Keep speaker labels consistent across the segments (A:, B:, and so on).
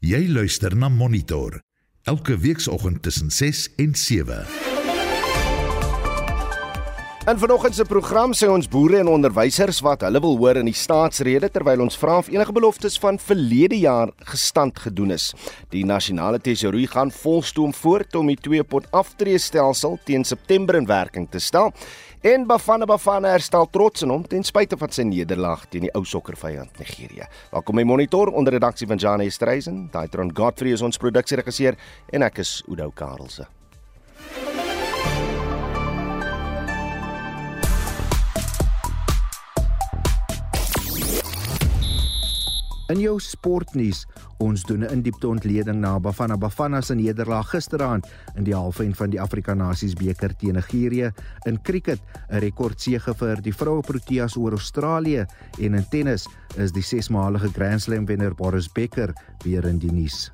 A: Jy luister na Monitor elke weekoggend tussen 6 en 7.
B: In vanoggend se program sê ons boere en onderwysers wat hulle wil hoor in die staatsrede terwyl ons vra of enige beloftes van verlede jaar gestand gedoen is. Die nasionale tesourier gaan volstoom voort om die twee pot aftreestelsel teen September in werking te stel. En Bafana Bafana herstel trots in hom ten spyte van sy nederlaag teen die ou sokkervyand Nigerië. Welkom by Monitor onder redaksie van Jane Streisen. Daitron Godfrey is ons produksieregisseur en ek is Udo Karlse.
C: In jou sportnuus, ons doen 'n indiepte ontleding na Bafana Bafana se nederlaag gisteraand in die halfyn van die Afrika Nasies beker teen Nigerië. In cricket, 'n rekordsege vir die vroue Proteas oor Australië en in tennis is die sesmalige Grand Slam wenner Boris Becker weer in die nuus.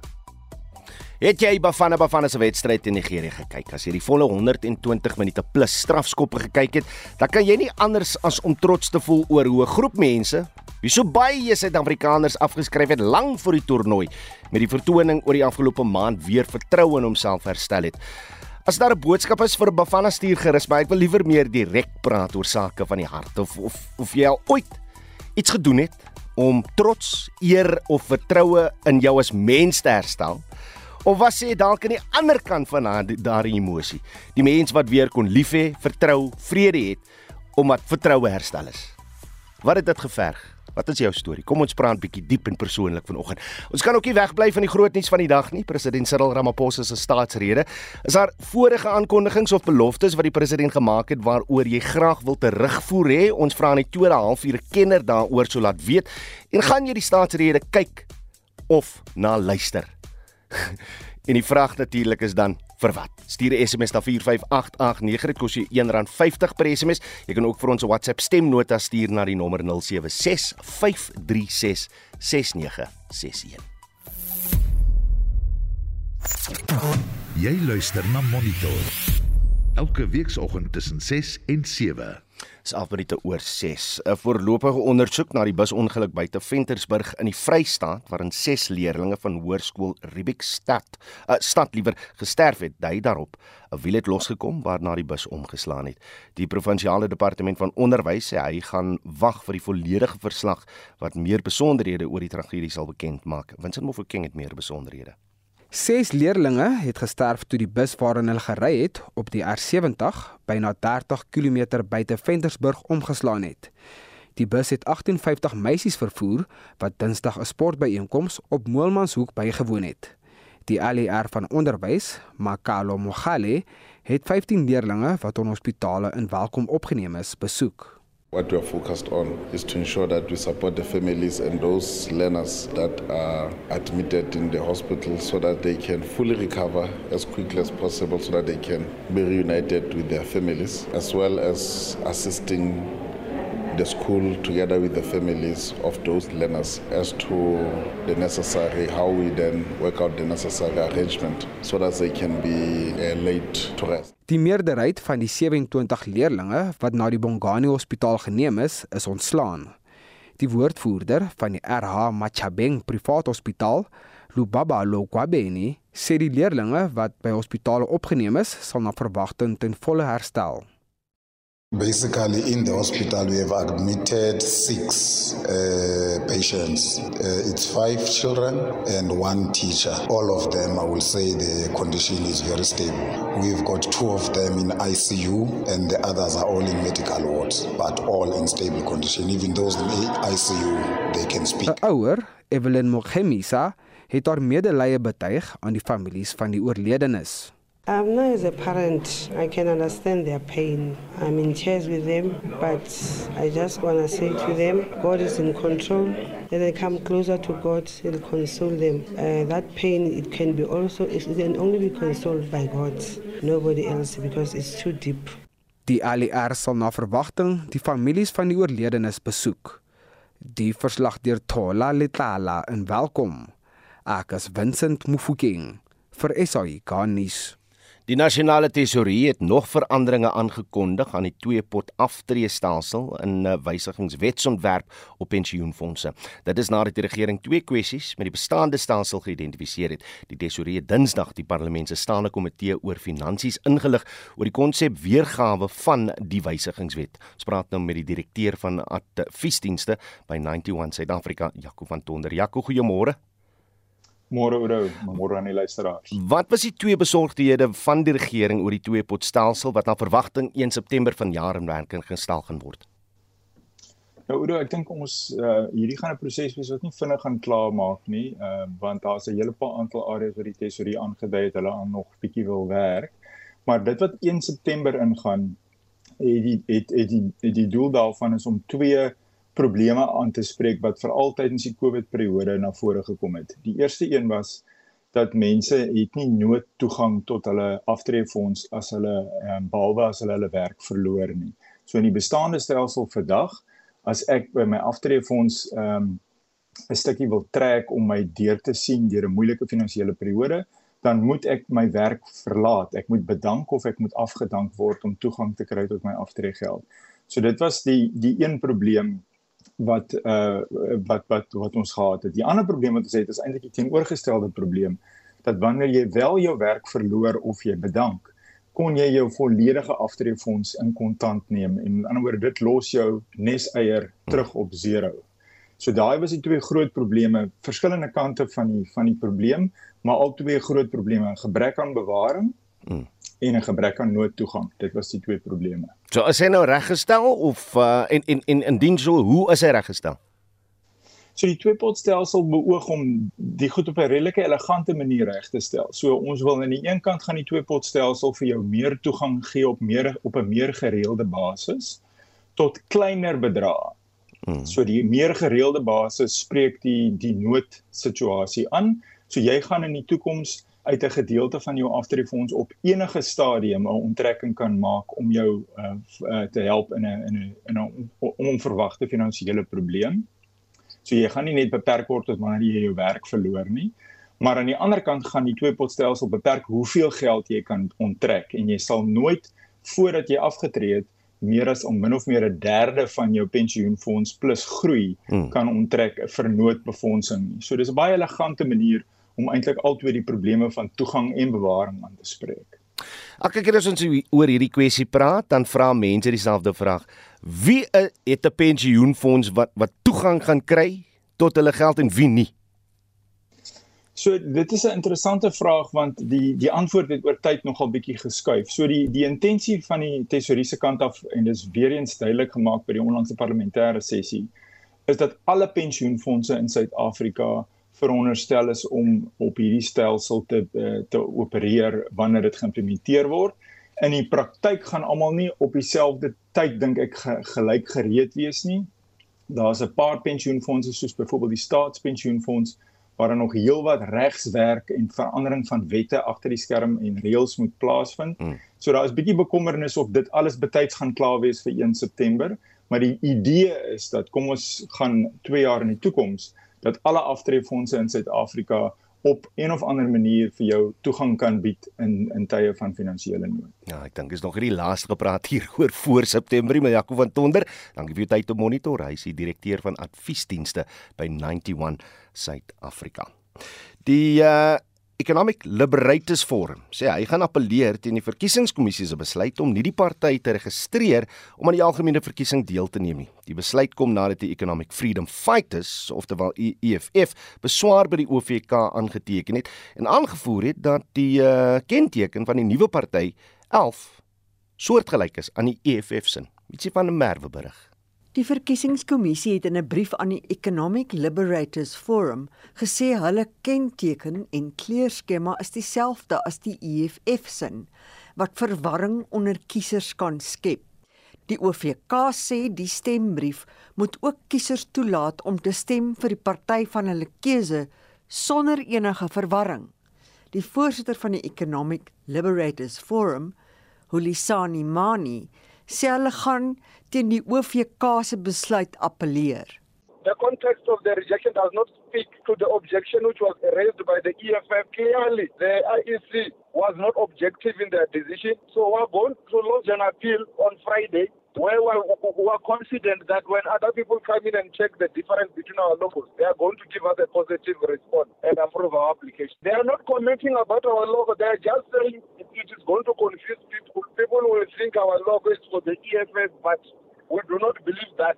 B: Het jy Bafana Bafana se wedstryd in Nigerië gekyk? As jy die volle 120 minute plus strafskoppe gekyk het, dan kan jy nie anders as om trots te voel oor hoe 'n groep mense wie so baie Suid-Afrikaners afgeskryf het lank voor die toernooi met die vertoning oor die afgelope maand weer vertroue in homself herstel het. As daar 'n boodskap is vir Bafana stuur gerus, maar ek wil liewer meer direk praat oor sake van die hart of of of jy al ooit iets gedoen het om trots, eer of vertroue in jou as mens te herstel. Of was jy dalk aan die ander kant van daardie emosie? Die mens wat weer kon lief hê, vertrou, vrede het omdat vertroue herstel is. Wat het dit geverg? Wat is jou storie? Kom ons praat bietjie diep en persoonlik vanoggend. Ons kan ook nie wegbly van die groot nuus van die dag nie. President Cyril Ramaphosa se staatsrede. Is daar vorige aankondigings of beloftes wat die president gemaak het waaroor jy graag wil terugvoer hê? Ons vra in die tweede halfuur 'n kenner daaroor so laat weet. En gaan jy die staatsrede kyk of na luister? En die vraag natuurlik is dan vir wat? Stuur 'n SMS na 45889. Dit kos jou R1.50 per SMS. Jy kan ook vir ons 'n WhatsApp stemnota stuur na die nommer 0765366961.
A: Jy luister na Monitor elke weekoggend tussen 6 en 7
B: is af minute oor 6. 'n Voorlopige ondersoek na die busongeluk buite Ventersburg in die Vrystaat waarin 6 leerders van hoërskool Ribikstad, uh, stad liewer gesterf het, dui daarop 'n wiel het losgekom waarna die bus omgeslaan het. Die provinsiale departement van onderwys sê hy gaan wag vir die volledige verslag wat meer besonderhede oor die tragedie sal bekend maak. Vincent Mofokeng het meer besonderhede.
D: Ses leerdlinge het gesterf toe die bus waarin hulle gery het op die R70 byna 30 km buite Ventersburg omgeslaan het. Die bus het 58 meisies vervoer wat Dinsdag 'n sportbyeenkoms op Moelmanshoek bygewoon het. Die ALR van onderwys, Makalo Mogale, het 15 leerdlinge wat in hospitale in Welkom opgeneem is, besoek.
E: What we are focused on is to ensure that we support the families and those learners that are admitted in the hospital so that they can fully recover as quickly as possible so that they can be reunited with their families, as well as assisting the school together with the families of those learners as to the necessary how we then work out the necessary arrangement so that they can be uh, laid to rest.
D: Die meerderheid van die 27 leerdlinge wat na die Bongani Hospitaal geneem is, is ontslaan. Die woordvoerder van die RH Machabeng Privaat Hospitaal, Lubaba Lokwabeni, sê die leerdlinge wat by hospitale opgeneem is, sal na verwagting ten volle herstel.
F: Basically, in the hospital, we have admitted six uh, patients. Uh, it's five children and one teacher. All of them, I will say, the condition is very stable. We've got two of them in ICU, and the others are all in medical wards, but all in stable condition. Even those in ICU, they can speak.
D: 'n Ouer, Evelyn Mogemisa, het haar medelee betuig aan die families van die oorledenes.
G: Um, now, as a parent, I can understand their pain. I'm in tears with them, but I just want to say to them, God is in control. When they come closer to God, He'll console them. Uh, that pain, it can be also, it can only be consoled by God, nobody else, because it's too deep.
D: Die ALR sal na verwagting die families van die oorledenes besoek. Die verslag deur Thola Letlala in welkom. Ek is Vincent Mufokeng vir SAI Garnis.
B: Die nasionale tesourier het nog veranderinge aangekondig aan die twee pot aftreestelsel in 'n wysigingswetsontwerp op pensioenfonde. Dit is nadat die regering twee kwessies met die bestaande stelsel geïdentifiseer het. Die tesourier het Dinsdag die parlement se staande komitee oor finansies ingelig oor die konsep weergawe van die wysigingswet. Ons praat nou met die direkteur van adviesdienste by 91 Suid-Afrika, Jaco van Tonder. Jaco, goeiemôre.
H: Môre Oudo, môre aan die luisteraars.
B: Wat was die twee besorgdhede van die regering oor die twee potstelsel wat na verwagting 1 September vanjaar in werking gestel gaan word?
H: Nou Oudo, ek dink ons uh, hierdie gaan 'n proses wees wat nie vinnig gaan klaar maak nie, uh, want daar's 'n hele paar aantal areas waar die tesourier aangedui het hulle aan nog bietjie wil werk. Maar dit wat 1 September ingaan, het die het, het die het die doel daarvan is om twee probleme aan te spreek wat veral tydens die COVID periode na vore gekom het. Die eerste een was dat mense het nie nood toegang tot hulle aftreefonds as hulle um, behalwe as hulle hulle werk verloor nie. So in die bestaande stelsel vandag as ek by my aftreefonds ehm um, 'n stukkie wil trek om my deur te sien deur 'n moeilike finansiële periode, dan moet ek my werk verlaat. Ek moet bedank of ek moet afgedank word om toegang te kry tot my aftreegeld. So dit was die die een probleem wat uh wat wat wat ons gehad het. Die ander probleem wat ons het is eintlik die teenoorgestelde probleem dat wanneer jy wel jou werk verloor of jy bedank, kon jy jou volledige aftreefonds in kontant neem en in ander woorde dit los jou neseier terug op 0. So daai was die twee groot probleme, verskillende kante van die van die probleem, maar al twee groot probleme, gebrek aan bewaring mm. en 'n gebrek aan noodtoegang. Dit was die twee probleme.
B: So is hy nou reggestel of uh, en en en indien so, hoe is hy reggestel?
H: So die tweepotstelsel beoog om die goed op 'n redelike elegante manier reg te stel. So ons wil aan die een kant gaan die tweepotstelsel vir jou meer toegang gee op meer op 'n meer gereelde basis tot kleiner bedrae. Hmm. So die meer gereelde basis spreek die die noodsituasie aan. So jy gaan in die toekoms uit 'n gedeelte van jou aftreefonds op enige stadium 'n onttrekking kan maak om jou uh, uh, te help in 'n in 'n in 'n onverwagte finansiële probleem. So jy gaan nie net beperk word tot wanneer jy jou werk verloor nie, maar aan die ander kant gaan die twee potstelsel beperk hoeveel geld jy kan onttrek en jy sal nooit voordat jy afgetree het meer as om min of meer 'n derde van jou pensioenfonds plus groei hmm. kan onttrek vir noodbefondsing. So dis 'n baie elegante manier om eintlik altyd die probleme van toegang en bewaring aan te spreek.
B: Ek kyk as ons oor hierdie kwessie praat, dan vra mense dieselfde vraag. Wie het 'n pensioenfonds wat wat toegang gaan kry tot hulle geld en wie nie?
H: So dit is 'n interessante vraag want die die antwoord het oor tyd nogal bietjie geskuif. So die die intensie van die tesouriese kant af en dis weer eens duidelik gemaak by die onlangse parlementêre sessie is dat alle pensioenfonde in Suid-Afrika veronderstel is om op hierdie stelsel te uh, te opereer wanneer dit geïmplementeer word. In die praktyk gaan almal nie op dieselfde tyd dink ek ge, gelyk gereed wees nie. Daar's 'n paar pensioenfonde soos byvoorbeeld die staatspensioenfonds waar daar nog heelwat regswerk en verandering van wette agter die skerm en reëls moet plaasvind. Mm. So daar is bietjie bekommernis of dit alles betyds gaan klaar wees vir 1 September, maar die idee is dat kom ons gaan 2 jaar in die toekoms dat alle aftreefondse in Suid-Afrika op een of ander manier vir jou toegang kan bied in in tye van finansiële nood.
B: Ja, ek dink is nog hierdie laaste gepraat hier oor voor September met Jaco van Tonder. Dankie vir jou tyd om monitor. Hy is die direkteur van adviesdienste by 91 Suid-Afrika. Die uh Economic Liberators Forum sê hy gaan appeleer teen die verkiesingskommissie se besluit om nie die party te registreer om aan die algemene verkiesing deel te neem nie. Die besluit kom nadat die Economic Freedom Fighters, oftewel EFF, beswaar by die OVK aangeteken het en aangevoer het dat die uh, kenteken van die nuwe party 11 soortgelyk is aan die EFF se. Ietsie van 'n merwe berig.
I: Die verkiesingskommissie het in 'n brief aan die Economic Liberators Forum gesê hulle kenteken en kleurskema is dieselfde as die EFF sin wat verwarring onder kiesers kan skep. Die OVK sê die stembrief moet ook kiesers toelaat om te stem vir die party van hulle keuse sonder enige verwarring. Die voorsitter van die Economic Liberators Forum, Hulisani Mani, sê hulle gaan teen die OVK se besluit appeleer.
J: The context of the rejection does not speak to the objection which was raised by the EFF. Clearly, the IEC was not objective in their decision. So we're going to lodge an appeal on Friday where we're, we're confident that when other people come in and check the difference between our logos, they are going to give us a positive response and approve our application. They are not commenting about our logo. They are just saying it is going to confuse people. People will think our logo is for the EFF, but we do not believe that.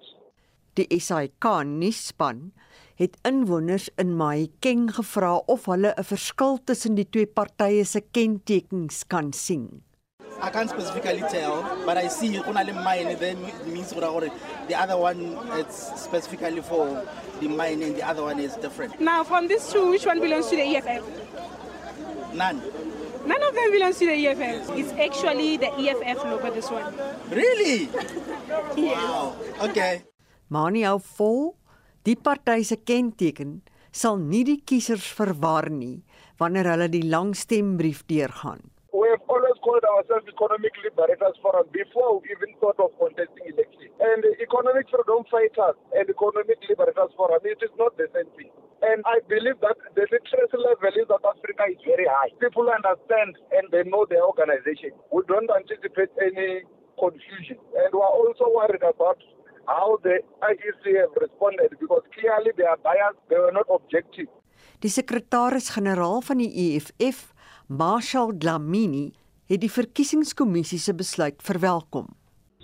I: Die SAK nuusspan het inwoners in Mahikeng gevra of hulle 'n verskil tussen die twee partye se kentekens kan sien.
K: I can't specifically tell, but I see Kunali mine then means the other one it's specifically for the mine and the other one is different.
L: Now from these two, which one belongs to the EFF?
K: None.
L: None of them belongs to the EFF. It's actually the EFF logo, this one.
K: Really?
L: yes.
K: Wow. Okay.
I: Mani hou vol, die party se kenteken sal nie die kiesers verwar nie wanneer hulle die lang stembrief deurgaan.
J: Called ourselves economic liberators forum before we even thought of contesting election. And economic freedom fighters and economic liberators forum, it is not the same thing. And I believe that the literacy level in South Africa is very high. People understand and they know their organization. We don't anticipate any confusion. And we're also worried about how the IEC have responded because clearly they are biased, they were not objective.
I: Die sekretaris-generaal van die EFF, Marshall Dlamini, het die verkiesingskommissie se besluit verwelkom.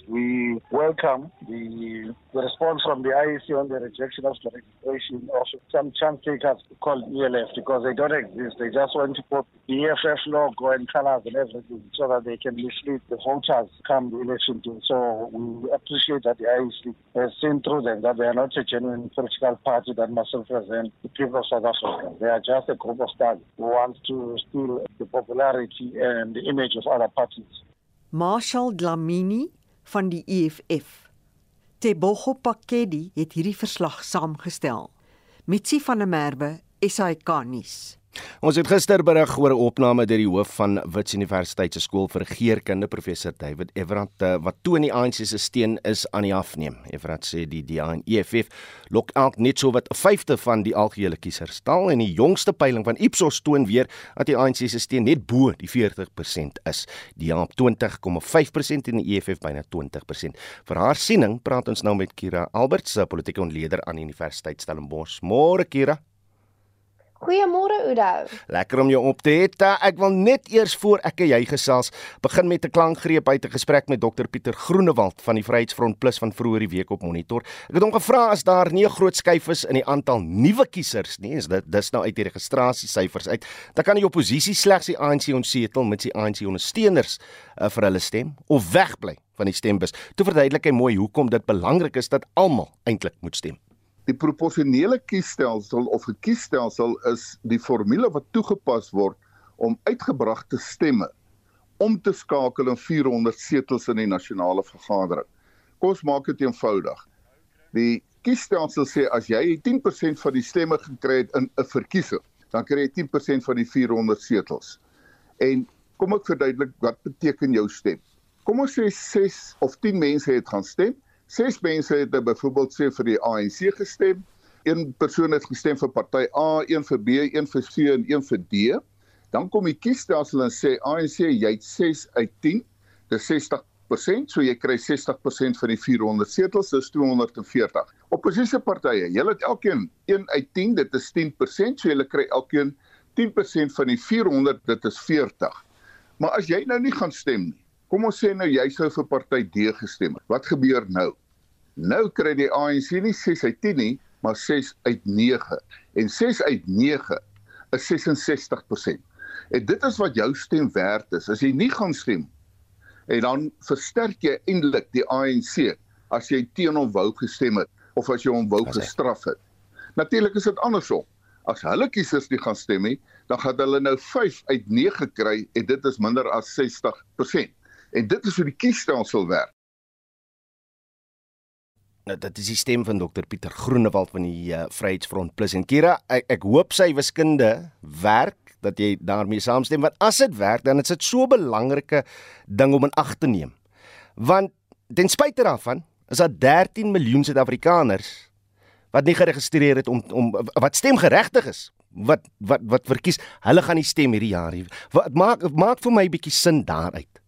M: We welcome the, the response from the IEC on the rejection of the registration of some chance takers called ELF because they don't exist. They just want to put the EFF logo and colors and everything so that they can mislead the voters come the election day. So we appreciate that the IEC has seen through them that they are not a genuine political party that must represent the people of South Africa. They are just a group of thugs who want to steal the popularity and the image of other parties.
I: Marshall Dlamini van die EFF. Tebogo Pakedi het hierdie verslag saamgestel. Mitsi van der Merwe, SAK nuus.
B: Ons het gister berig oor 'n opname deur die hoof van Wits Universiteit se skool vir regeringskunde professor David Everett eh, wat toon die ANC se steun is aan die afneem. Everett sê die DA en EFF lok elk net so wat 'n vyfde van die algehele kiesers stal en die jongste peiling van Ipsos toon weer dat die ANC se steun net bo die 40% is. Die DA op 20,5% en die EFF byna 20%. Vir haar siening praat ons nou met Kira Alberts, politieke ontleder aan Universiteit Stellenbosch. Môre Kira.
N: Goeiemôre Oudo.
B: Lekker om jou op te hê. Ek wil net eers voor ek en jy gesels, begin met 'n klankgreep uit 'n gesprek met Dr Pieter Groenewald van die Vryheidsfront Plus van vroeër die week op Monitor. Ek het hom gevra as daar nie 'n groot skuif is in die aantal nuwe kiesers nie, is dit dis nou uit die registrasiesyfers uit. Dan kan die oppositie slegs die ANC onsetel met die ANC ondersteuners uh, vir hulle stem of wegbly van die stembus. Toe verduidelik hy mooi hoekom dit belangrik is dat almal eintlik moet stem.
O: Die proporsionele kiesstelsel of 'n kiesstelsel is die formule wat toegepas word om uitgebragte stemme om te skakel in 400 setels in die nasionale vergadering. Kom ons maak dit eenvoudig. Die kiesstelsel sê as jy 10% van die stemme gekry het in 'n verkiesing, dan kry jy 10% van die 400 setels. En kom ek verduidelik wat beteken jou stem. Kom ons sê 6 of 10 mense het gaan stem Ses mense het byvoorbeeld sê vir die ANC gestem. Een persoon het gestem vir party A, een vir B, een vir C en een vir D. Dan kom die kiesstelsel en sê ANC jy het 6 uit 10. Dis 60%, so jy kry 60% van die 400 setels, dis 240. Opposisiepartye, julle het elkeen 1 uit 10, dit is 10%, so julle kry elkeen 10% van die 400, dit is 40. Maar as jy nou nie gaan stem nie, Kom ons sê nou jy sou vir party D gestem het. Wat gebeur nou? Nou kry die ANC nie 6 uit 10 nie, maar 6 uit 9. En 6 uit 9 is 66%. En dit is wat jou stem werd is. As jy nie gaan stem en dan versterk jy eintlik die ANC as jy teen hom wou gestem het of as jy hom wou gestraf het. Natuurlik is dit andersom. As hulle kiesers nie gaan stem nie, dan gaan hulle nou 5 uit 9 kry en dit is minder as 60%. En dit is hoe die kiesstelsel werk.
B: Nou dit is die stem van Dr Pieter Groenewald van die uh, Vryheidsfront Plus en Kira ek, ek hoop sy wiskunde werk dat jy daarmee saamstem want as dit werk dan is dit so 'n belangrike ding om in ag te neem. Want ten spyte daarvan is daar 13 miljoen Suid-Afrikaners wat nie geregistreer het om om wat stemgeregtig is wat wat wat verkies. Hulle gaan nie stem hierdie jaar nie wat maak maak vir my 'n bietjie sin daaruit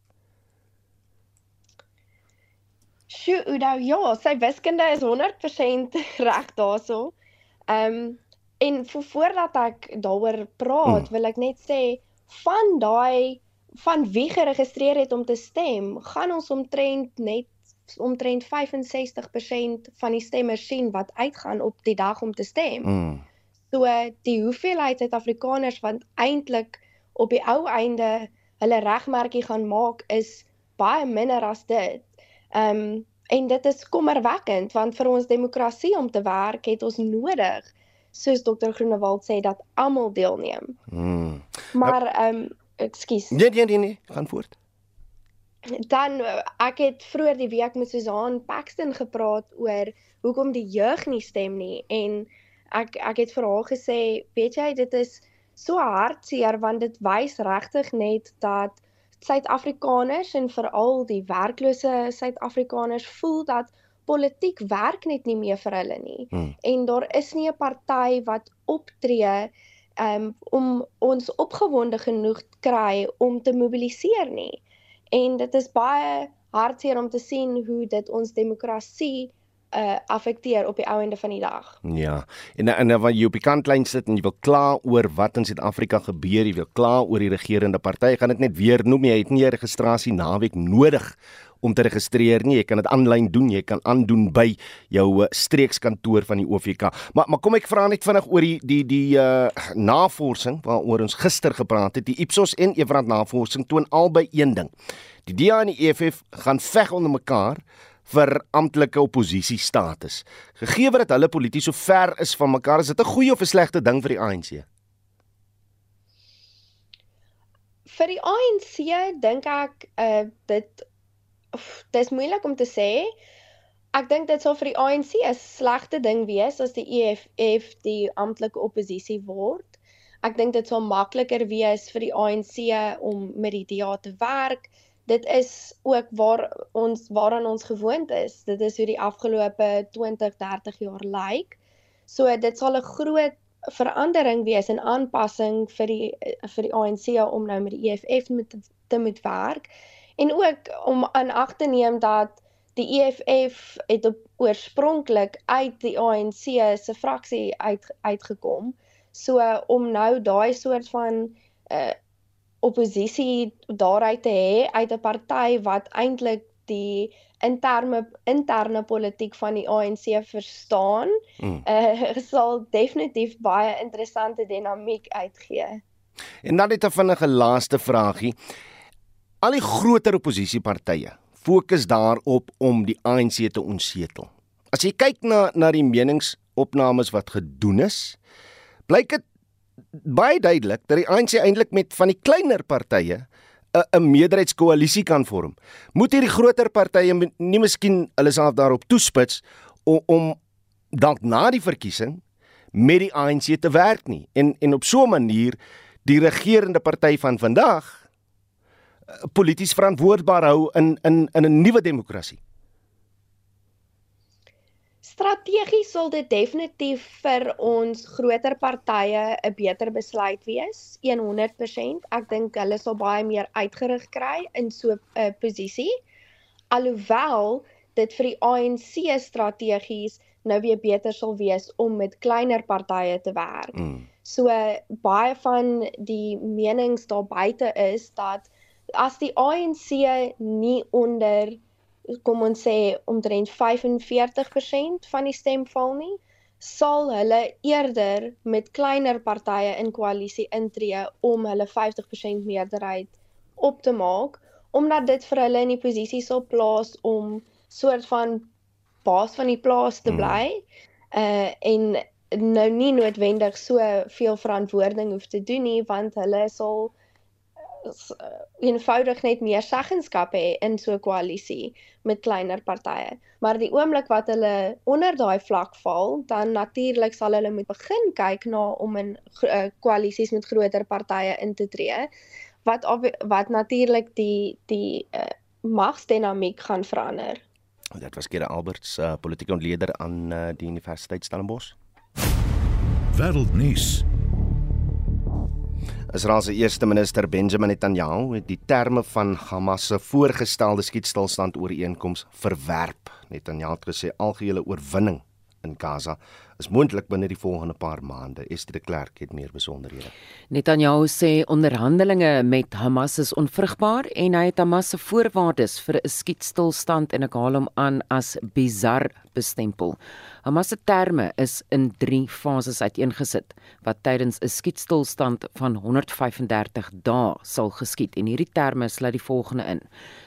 N: Sjoe, Udo, ja, sy wiskunde is 100% reg daarso. Ehm um, en voor, voordat ek daaroor praat, mm. wil ek net sê van daai van wie geregistreer het om te stem, gaan ons omtrent net omtrent 65% van die stemmers sien wat uitgaan op die dag om te stem. Mm. So die hoeveelheid Suid-Afrikaners wat eintlik op die ou einde hulle regmerkie gaan maak is baie minder as dit. Ehm um, en dit is kommerwekkend want vir ons demokrasie om te werk het ons nodig soos dokter Groenewald sê dat almal deelneem. Hmm. Maar ehm um, ekskuus.
B: Nee nee nee, nee. gaan voort.
N: Dan ek het vroeër die week met Susan Paxton gepraat oor hoekom die jeug nie stem nie en ek ek het vir haar gesê, weet jy, dit is so hartseer want dit wys regtig net dat Suid-Afrikaners en veral die werklose Suid-Afrikaners voel dat politiek werk net nie meer vir hulle nie. Hmm. En daar is nie 'n party wat optree um, om ons opgewonde genoeg kry om te mobiliseer nie. En dit is baie hartseer om te sien hoe dit ons demokrasie uh affekteer op die ou ende van die dag.
B: Ja. En en dan wanneer jy op die kantlyn sit en jy wil kla oor wat in Suid-Afrika gebeur, jy wil kla oor die regerende party, gaan dit net weer noem jy het nie 'n registrasie naweek nodig om te registreer nie. Jy kan dit aanlyn doen, jy kan aandoen by jou uh, streekskantoor van die OVK. Maar maar kom ek vra net vinnig oor die die die uh navorsing waaroor ons gister gepraat het. Die Ipsos en Everand navorsing toon albei een ding. Die DA en die EFF gaan veg onder mekaar vir amptelike oppositie status. Gegee dat hulle polities so ver is van mekaar, is dit 'n goeie of 'n slegte ding vir die ANC?
N: Vir die ANC dink ek uh dit dis moeilik om te sê. Ek dink dit sal vir die ANC 'n slegte ding wees as die EFF die amptelike oppositie word. Ek dink dit sal makliker wees vir die ANC om met die DA te werk dit is ook waar ons waaraan ons gewoond is. Dit is hoe die afgelope 20, 30 jaar lyk. So dit sal 'n groot verandering wees en aanpassing vir die vir die ANC om nou met die EFF met te moet werk en ook om aan ag te neem dat die EFF het op oorspronklik uit die ANC se fraksie uit uitgekom. So om nou daai soort van uh, oppositie daaruit te hê uit 'n party wat eintlik die interne interne politiek van die ANC verstaan, mm. uh, sal definitief baie interessante dinamiek uitgee.
B: En dan net 'n vinnige laaste vragie. Al die groter oppositiepartye fokus daarop om die ANC te onsetel. As jy kyk na na die meningsopnames wat gedoen is, blyk dit baie duidelik dat die ANC eintlik met van die kleiner partye 'n meerderheidskoalisie kan vorm. Moet hierdie groter partye nie miskien hulle self daarop toespits om om dalk na die verkiesing met die ANC te werk nie en en op so 'n manier die regerende party van vandag eh, polities verantwoordbaar hou in in in 'n nuwe demokrasie.
N: Strategies sal dit definitief vir ons groter partye 'n beter besluit wees, 100%. Ek dink hulle sal baie meer uitgerig kry in so 'n uh, posisie. Alhoewel dit vir die ANC strategies nou weer beter sal wees om met kleiner partye te werk. Mm. So baie van die menings daar buite is dat as die ANC nie onder kom ons sê omtrent 45% van die stem val nie, sal hulle eerder met kleiner partye in koalisie intree om hulle 50% meerderheid op te maak omdat dit vir hulle in die posisie sal plaas om soort van baas van die plaas te hmm. bly uh en nou nie noodwendig so veel verantwoording hoef te doen nie want hulle sal eenvoudig net meer seggenskap hê in so 'n koalisie met kleiner partye. Maar die oomblik wat hulle onder daai vlak val, dan natuurlik sal hulle moet begin kyk na om in uh, koalisies met groter partye in te tree wat wat natuurlik die die uh, magsdinamiek gaan verander.
B: Dit was Kere Alberts, uh, politieke ontleder aan uh, die Universiteit Stellenbosch.
A: Wêreldnuus.
B: Israel se eerste minister Benjamin Netanyahu het die terme van Hamas se voorgestelde skietstilstand ooreenkoms verwerp. Netanyahu het gesê algehele oorwinning in Gaza is moontlik binne die volgende paar maande. Esther de Klerk het meer besonderhede.
P: Netanyahu sê onderhandelinge met Hamas is onvrugbaar en hy het Hamas se voorwaardes vir 'n skietstilstand en ek haal hom aan as bizar bestempel. Hamas se terme is in 3 fases uiteengesit wat tydens 'n skietstilstand van 135 dae sal geskied en hierdie terme sluit die volgende in.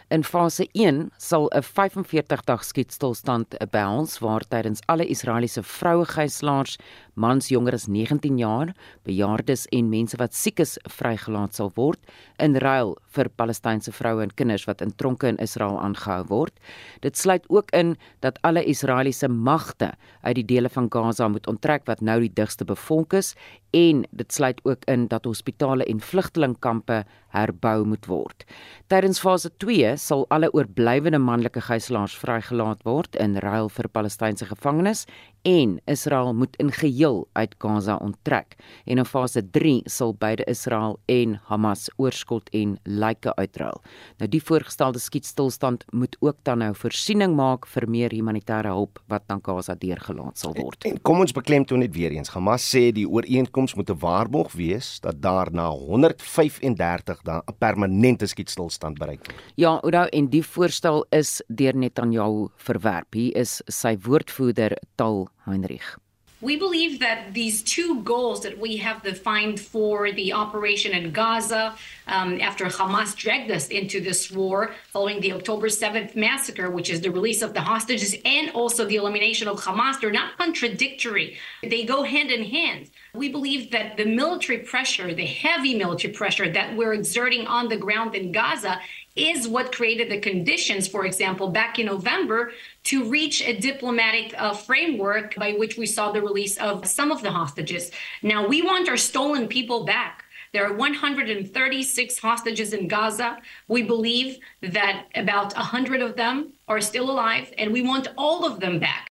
P: In fase 1 sal 'n 45 dag skietstilstand behels waar tydens alle Israeliese vroue gijslaers, mans jonger as 19 jaar, bejaardes en mense wat siek is vrygelaat sal word in ruil vir Palestynse vroue en kinders wat in tronke in Israel aangehou word. Dit sluit ook in dat alle Israeliese magte uit die dele van Gaza moet onttrek wat nou die digste bevolk is en dit sluit ook in dat hospitale en vlugtelingkampe herbou moet word. Tydens fase 2 sal alle oorblywende manlike gijslaers vrygelaat word in ruil vir Palestynse gevangenes en Israel moet in geheel uit Gaza onttrek. En in fase 3 sal beide Israel en Hamas oorskot en lyke uitruil. Nou die voorgestelde skietstilstand moet ook dan nou voorsiening maak vir meer humanitêre hulp wat na Gaza deurgelaat sal word.
B: En, en kom ons beklemtoon net weer eens. Hamas sê die ooreenkoms moet 'n waarborg wees dat daar na 135 dae 'n permanente skietstilstand bereik word.
P: Ja, Oudo en die voorstel is deur Netanyahu verwerp. Hier is sy woordvoerder Tal Heinrich.
Q: We believe that these two goals that we have defined for the operation in Gaza, um, after Hamas dragged us into this war following the October 7th massacre, which is the release of the hostages and also the elimination of Hamas, they're not contradictory. They go hand in hand. We believe that the military pressure, the heavy military pressure that we're exerting on the ground in Gaza, is what created the conditions, for example, back in November to reach a diplomatic uh, framework by which we saw the release of some of the hostages. Now, we want our stolen people back. There are 136 hostages in Gaza. We believe that about 100 of them are still alive, and we want all of them back.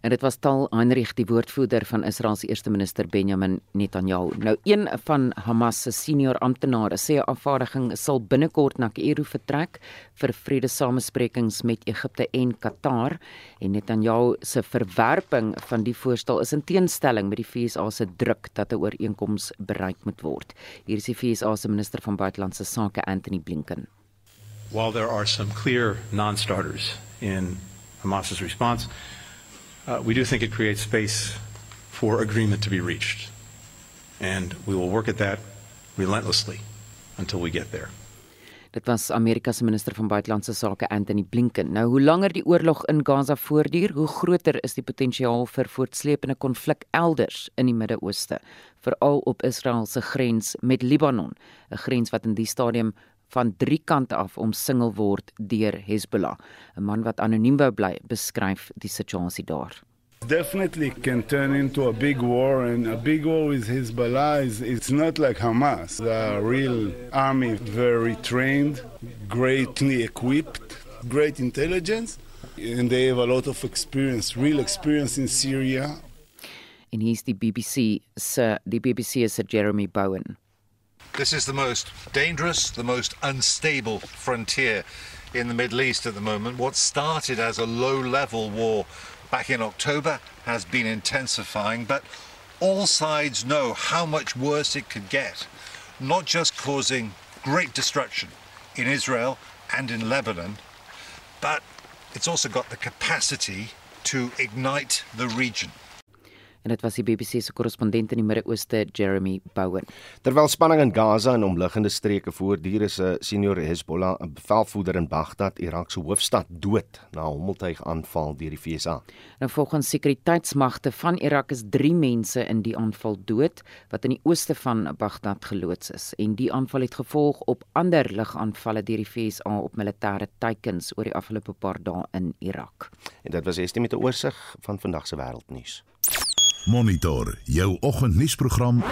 P: En dit was Tal Heinrich, die woordvoerder van Israel se eerste minister Benjamin Netanyahu. Nou een van Hamas se senior amptenare sê 'n afvaardiging sal binnekort na Kaïro vertrek vir vredesamesprekings met Egipte en Qatar en Netanyahu se verwerping van die voorstel is in teenstelling met die VSA se druk dat 'n ooreenkoms bereik moet word. Hier is die VSA se minister van buitelandse sake Anthony Blinken.
R: While there are some clear non-starters in Hamas's response, uh, we do think it creates space for agreement to be reached. And we will work at that relentlessly until we get there.
P: Dit was Amerika se minister van buitelandse sake Anthony Blinken. Nou hoe langer die oorlog in Gaza voortduur, hoe groter is die potensiaal vir voortsleepende konflik elders in die Midde-Ooste, veral op Israel se grens met Libanon, 'n grens wat in die stadium van drie kante af omsingel word deur Hezbollah. 'n Man wat anoniem wou bly, beskryf die situasie daar.
S: Definitely can turn into a big war, and a big war with Hezbollah is it's not like Hamas. The real army, very trained, greatly equipped, great intelligence, and they have a lot of experience, real experience in Syria.
P: En hier's die BBC se die BBC se Jeremy Bowen.
T: This is the most dangerous, the most unstable frontier in the Middle East at the moment. What started as a low level war back in October has been intensifying, but all sides know how much worse it could get, not just causing great destruction in Israel and in Lebanon, but it's also got the capacity to ignite the region.
P: En dit was die BBC se korrespondent in die Midde-Ooste Jeremy Bowen.
B: Terwyl spanning in Gaza en omliggende streke voortduur is 'n senior Hezbollah, bevelvoerder in Baghdad, Irak se hoofstad, dood na 'n hommeltuig aanval deur die VSA.
P: Nou volgens sekuriteitsmagte van Irak is 3 mense in die aanval dood wat in die ooste van Baghdad geloods is en die aanval het gevolg op ander lugaanvalle deur die VSA op militêre teikens oor die afgelope paar dae in Irak.
B: En dit was estie met 'n oorsig van vandag se wêreldnuus.
A: Monitor jou oggendnuusprogram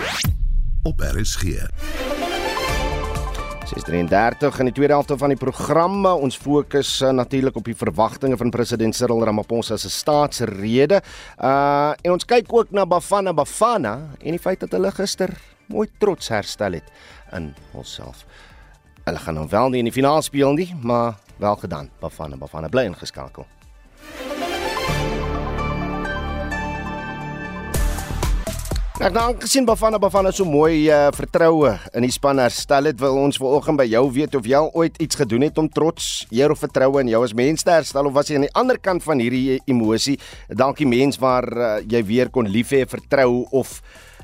A: op RSG.
B: 6:33 in die tweede helfte van die program. Ons fokus uh, natuurlik op die verwagtinge van president Cyril Ramaphosa se staatsrede. Uh en ons kyk ook na Bafana Bafana en die feit dat hulle gister mooi trots herstel het in homself. Hulle gaan nou wel nie in die finaal speel nie, maar wel gedaan. Bafana Bafana bly ingeskakel. Ek dank gesien Bafana Bafana so mooi uh, vertroue in die span herstel het. Wil ons vanoggend by jou weet of jy ooit iets gedoen het om trots, eer of vertroue in jou as mens te herstel of was jy aan die ander kant van hierdie emosie, dalk die mens waar uh, jy weer kon lief hê, vertrou of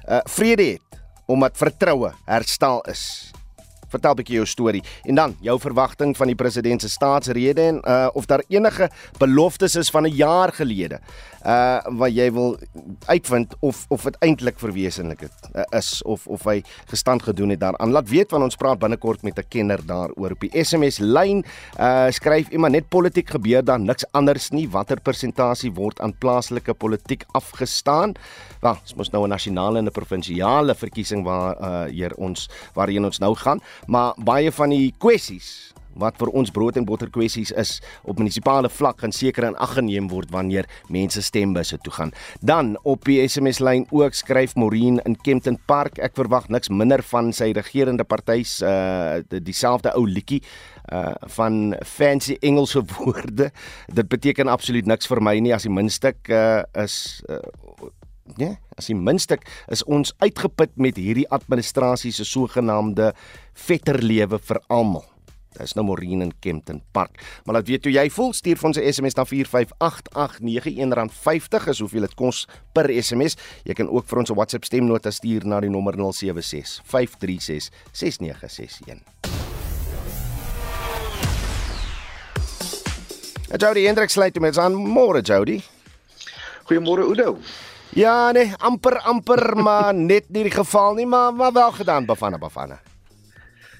B: uh, vrede het omdat vertroue herstel is. Vertel 'n bietjie jou storie en dan jou verwagting van die president se staatsrede en uh, of daar enige beloftes is van 'n jaar gelede uh wat jy wil uitvind of of dit eintlik verwesenlik het uh, is of of hy gestand gedoen het daaraan. Laat weet van ons praat binnekort met 'n kenner daaroor op die SMS lyn. Uh skryf iemand net politiek gebeur dan niks anders nie. Watter persentasie word aan plaaslike politiek afgestaan? Wel, ons moet nou 'n nasionale en 'n provinsiale verkiesing waar uh hier ons waarheen ons nou gaan, maar baie van die kwessies wat vir ons brood en botter kwessies is op munisipale vlak gaan seker in ag geneem word wanneer mense stembusse toe gaan. Dan op die SMS lyn ook skryf Maureen in Kempton Park, ek verwag niks minder van sy regerende party se uh, dieselfde ou liedjie uh van fancy Engelse woorde. Dit beteken absoluut niks vir my nie as die minstuk uh is uh, nee, as die minstuk is ons uitgeput met hierdie administrasie se sogenaamde vetterlewe vir almal. Dis nou Morien in Kempton Park. Maar laat weet hoe jy voel, stuur vir ons 'n SMS na 45889 R50 is hoeveel dit kos per SMS. Jy kan ook vir ons 'n WhatsApp stemnota stuur na die nommer 076 536 6961. Jody Hendrik sluit met aan môre Jody.
U: Goeiemôre Udo.
B: Ja nee, amper amper maar net nie die geval nie, maar maar wel gedaan Bafana Bafana.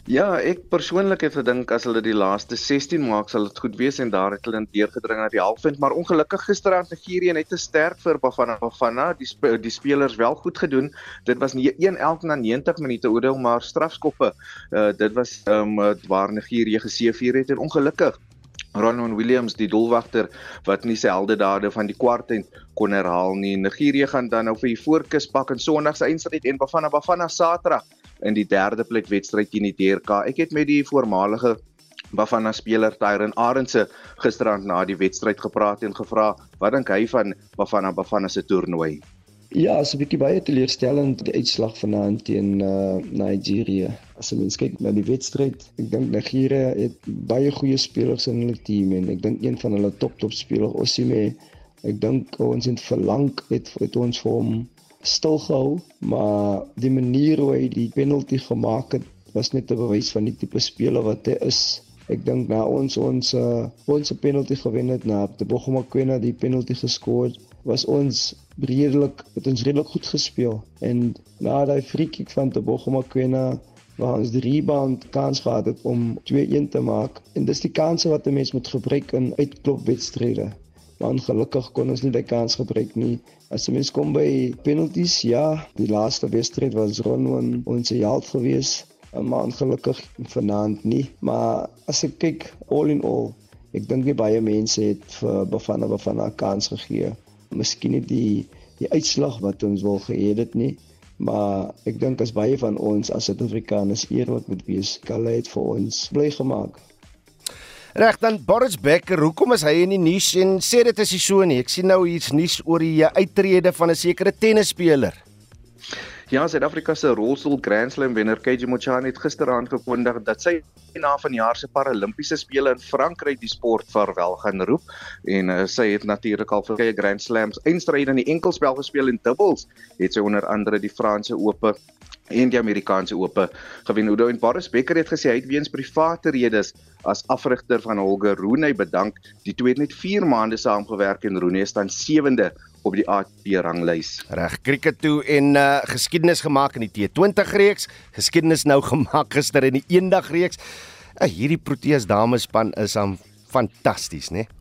U: Ja, ek persoonlik het gedink as hulle die laaste 16 maak sal dit goed wees en daar het hulle deurgedring na die halfpunt, maar ongelukkig gisteraand Nigerië net te sterk vir Bafana Bafana, die sp die spelers wel goed gedoen. Dit was nie 1 elk na 90 minute oordeel, maar strafskoppe. Uh, dit was ehm um, waar Nigerië geseëvier het en ongelukkig Ronwen Williams die doelwagter wat nie sy helde dade van die kwart en kon herhaal nie. Nigerië gaan dan nou vir die voorkus pak in Sondag se eindstryd en Bafana Bafana Saterdag in die derde plek wedstryd teen die DRK. Ek het met die voormalige Bafana speler Tyron Arendse gisterand na die wedstryd gepraat en gevra wat dink hy van Bafana Bafana se toernooi.
V: Ja, so 'n bietjie baie teleurstellend die uitslag vanaand teen uh, Nigeria. As jy mens kyk na die wedstryd, ek dink Nigeria het baie goeie spelers in hulle team en ek dink een van hulle top top spelers Osimhen, ek dink ons het verlang het, het ons vir hom stil gehou, maar die manier hoe hy die penalty gemaak het, was net 'n bewys van die tipe speler wat hy is. Ek dink na ons ons uh, ons penalty gewen het na die Bochum-Aquena die penalty geskoor was ons redelik het ons redelik goed gespeel en na daai free kick van die Bochum-Aquena waar ons die rebound kans gehad het om 2-1 te maak en dis die kanse wat 'n mens moet gebruik in uitklopwedstryde. Maar ongelukkig kon ons nie daai kans gebruik nie. As mens kom by penalties, ja, die laaste wedstryd was Ronwen ons held gewees, maar ongelukkig vanaand nie. Maar as ek kyk all in all, ek dink nie baie mense het vir Bafana Bafana kans gegee. Miskien nie die die uitslag wat ons wil gehad het nie, maar ek dink as baie van ons as Suid-Afrikaners eer wat moet wees, hulle het vir ons bly gemaak.
B: Reg dan Boris Becker, hoekom is hy in die nuus en sê dit is nie so nie. Ek sien nou hier's nuus oor die uittrede van 'n sekere tennisspeler.
U: Ja, Suid-Afrika se rolstoel Grand Slam wenner KG Mochani het gister aangekondig dat sy na vanjaar se Paralimpiese spele in Frankryk die sport vaarwel gaan roep en uh, sy het natuurlik al vir Grand Slams eindstryde in die enkelspel gespeel en dubbels het sy onder andere die Franse Ope en die Amerikaanse Ope gewen. Udo en Boris Becker het gesê hy het weens private redes as afrigter van Holger Rune bedank. Die twee het net 4 maande saamgewerk en Rune staan 7de op die ATP ranglys.
B: Reg, kriket toe en uh, geskiedenis gemaak in die T20 reeks, geskiedenis nou gemaak gister in die eendag reeks. Uh, hierdie Proteas damespan is aan fantasties, né? Nee?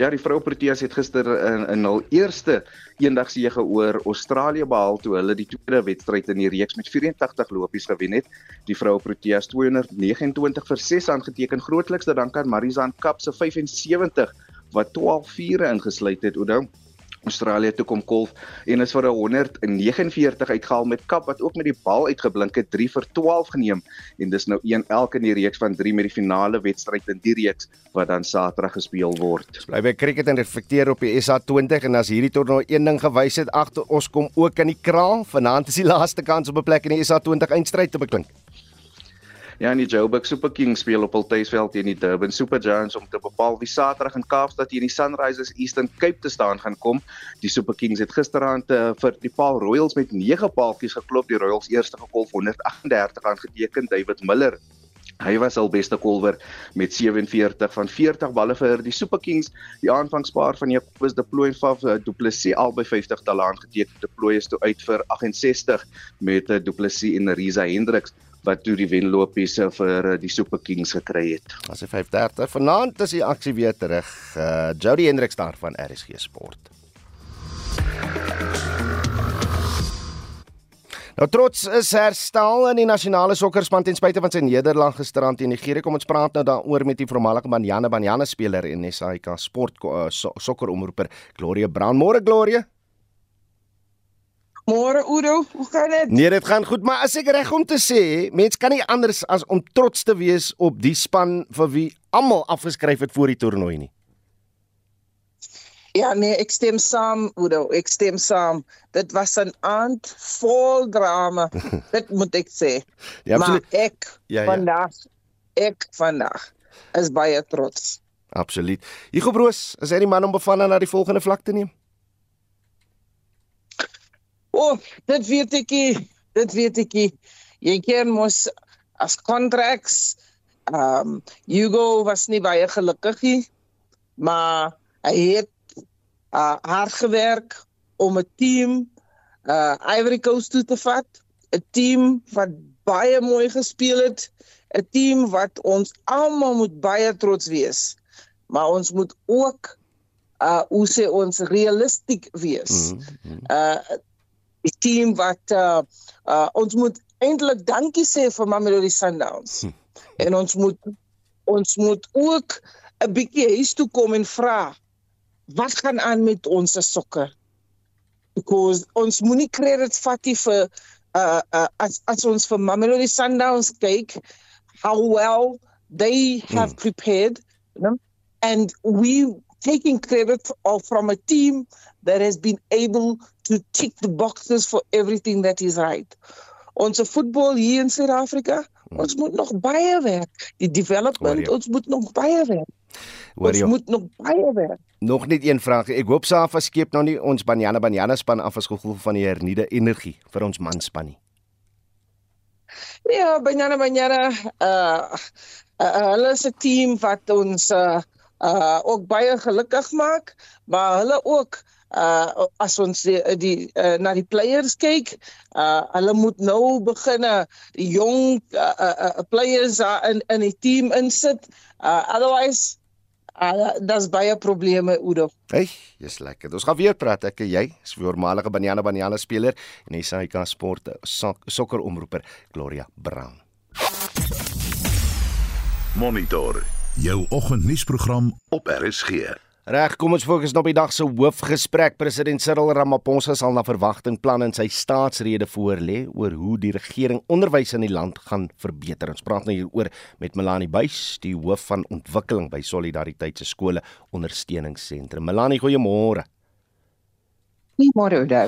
U: Ja, die vroue Proteas het gister in, in hul eerste eendagsege oor Australië behaal toe hulle die tweede wedstryd in die reeks met 84 lopies gewen het. Die vroue Proteas 229 vir 6 aangeteken grootliks te dank aan Marizan Kap se 75 wat 12 vure ingesluit het. Onthou Australië toe kom kolf en is vir 149 uitgehaal met Kap wat ook met die bal uitgeblink het 3 vir 12 geneem en dis nou een elke in die reeks van 3 met die finale wedstryd in die reeks wat dan Saterdag gespeel word.
B: Bly by cricket en reflekteer op die SA20 en as hierdie toernooi een ding gewys het, agter ons kom ook in die kraal. Vanaand is die laaste kans op 'n plek in die SA20 eindstryd te beklink.
U: Ja, en die Joburg Super Kings speel op hul tuisveld teen die Durban Super Giants om te bepaal wie Saterdag in Kaapstad teen die Sunrisers Eastern Cape te staan gaan kom. Die Super Kings het gisteraand uh, vir die Paul Royals met 9 paaltjies geklop. Die Royals eerste gekolf 138 aangeteken David Miller Hy was al beste kolwer met 47 van 40 balle vir die Super Kings. Die aanvangspaar van Jacobus Deploy en Faf eh, Du Plessis albei 50 talaan geteken. Deploy is toe uit vir 68 met eh, Du Plessis en Riza Hendriks wat toe die wenlopies vir eh, die Super Kings gekry het.
B: As hy 5:30 vanaand is die aksie weer terug. Uh Jody Hendriks daar van RSG Sport. Nou trots is herstel in die nasionale sokkerspan ten spyte van sy nederlaag gisterand teen Nigerië. Kom ons praat nou daaroor met die voormalige Banyana Banyana speler en SAIK sport uh, so, sokkeromroeper Gloria Brown. Môre Gloria.
W: Môre Udo, hoe gaan dit?
B: Nee, dit gaan goed, maar as ek reg om te sê, mens kan nie anders as om trots te wees op die span vir wie almal afgeskryf het voor die toernooi nie.
W: Ja nee, ek stem saam, Udo, ek stem saam. Dit was 'n aand vol drama. dit moet ek sê. Ja, maar ek ja, ja. vandag ek vandag is baie trots.
B: Absoluut. Hugo Broos, is hy die man om bevanne na die volgende vlak te neem?
W: O, oh, dit weet ek nie. Dit weet ek nie. Jy ken mos as contracts. Ehm um, Hugo was nie baie gelukkig nie, maar hy het uh, hard gewerk om 'n team uh Ivory Coast toe te vat, 'n team wat baie mooi gespeel het, 'n team wat ons almal moet baie trots wees. Maar ons moet ook uh hoe sê ons realisties wees. Mm -hmm. Uh die team wat uh, uh ons moet eintlik dankie sê vir Mamelodi Sundowns. Hm. En ons moet ons moet ook 'n bietjie huis toe kom en vra wat gaan aan met ons sokker? Because ons moenie credit vat vir uh, uh as as ons vir Mamelodi Sundowns kyk how well they have hm. prepared, you know? And we taking credit from a team that has been able to tick the boxes for everything that is right. Ons voetbal hier in Suid-Afrika, ons moet nog baie werk. Die development, ons moet nog baie werk. Ons moet nog baie werk.
B: Nog net een vraag. Ek hoop Safa skep nou nie ons Banyana Banyana span af as gevolg van die hernieude energie vir ons manspan nie.
W: Ja, Banyana Banyana uh, uh hulle is 'n team wat ons uh uh ook baie gelukkig maak, maar hulle ook uh as ons die, die uh, na die players kyk, uh hulle moet nou begin die jong uh, uh, uh players uh, in in die team insit. Uh otherwise uh daar's baie probleme Udo.
B: Hey, jy's lekker. Ons gaan weer praat ek en jy, is voormalige Banyana Banyana speler en SAK Sport sokkeromroeper Gloria Brown.
A: Monitor jou oggendnuusprogram op RSG.
B: Reg, kom ons fokus nou op die dag se hoofgesprek. President Cyril Ramaphosa sal na verwagting plan in sy staatsrede voorlê oor hoe die regering onderwys in die land gaan verbeter. Ons praat nou hieroor met Melanie Buys, die hoof van ontwikkeling by Solidariteit se skole ondersteuningsentrum. Melanie, goeiemôre.
X: Goeiemôre, Oudo.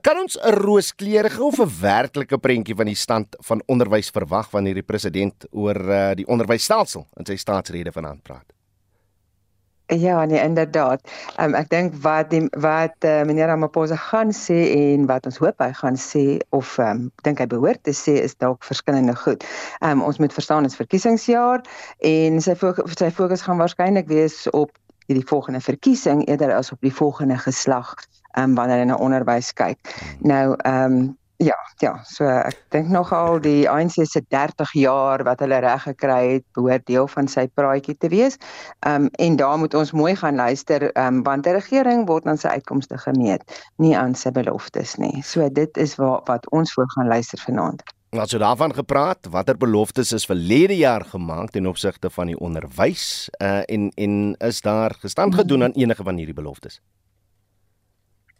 B: Kan ons 'n rooskleurige of 'n werklike prentjie van die stand van onderwys verwag wanneer die president oor uh, die onderwysstelsel in sy staatsrede vanaand praat?
X: Ja, nee, inderdaad. Um, ek dink wat die wat uh, meneer Ramaphosa gaan sê en wat ons hoop hy gaan sê of um, dink hy behoort te sê is dalk verskillende goed. Um, ons moet verstaan dit is verkiesingsjaar en sy fokus, sy fokus gaan waarskynlik wees op hierdie volgende verkiesing eerder as op die volgende geslag um, wanneer hy na onderwys kyk. Nou ehm um, Ja, ja, so ek dink nogal die ANC se 30 jaar wat hulle reg gekry het, behoort deel van sy praatjie te wees. Ehm um, en daar moet ons mooi gaan luister, ehm um, want die regering word aan sy uitkomste gemeet, nie aan sy beloftes nie. So dit is waar wat ons voor gaan luister vanaand.
B: Wat so daarvan gepraat, watter beloftes is verlede jaar gemaak ten opsigte van die onderwys uh, en en is daar gestand gedoen aan enige van hierdie beloftes?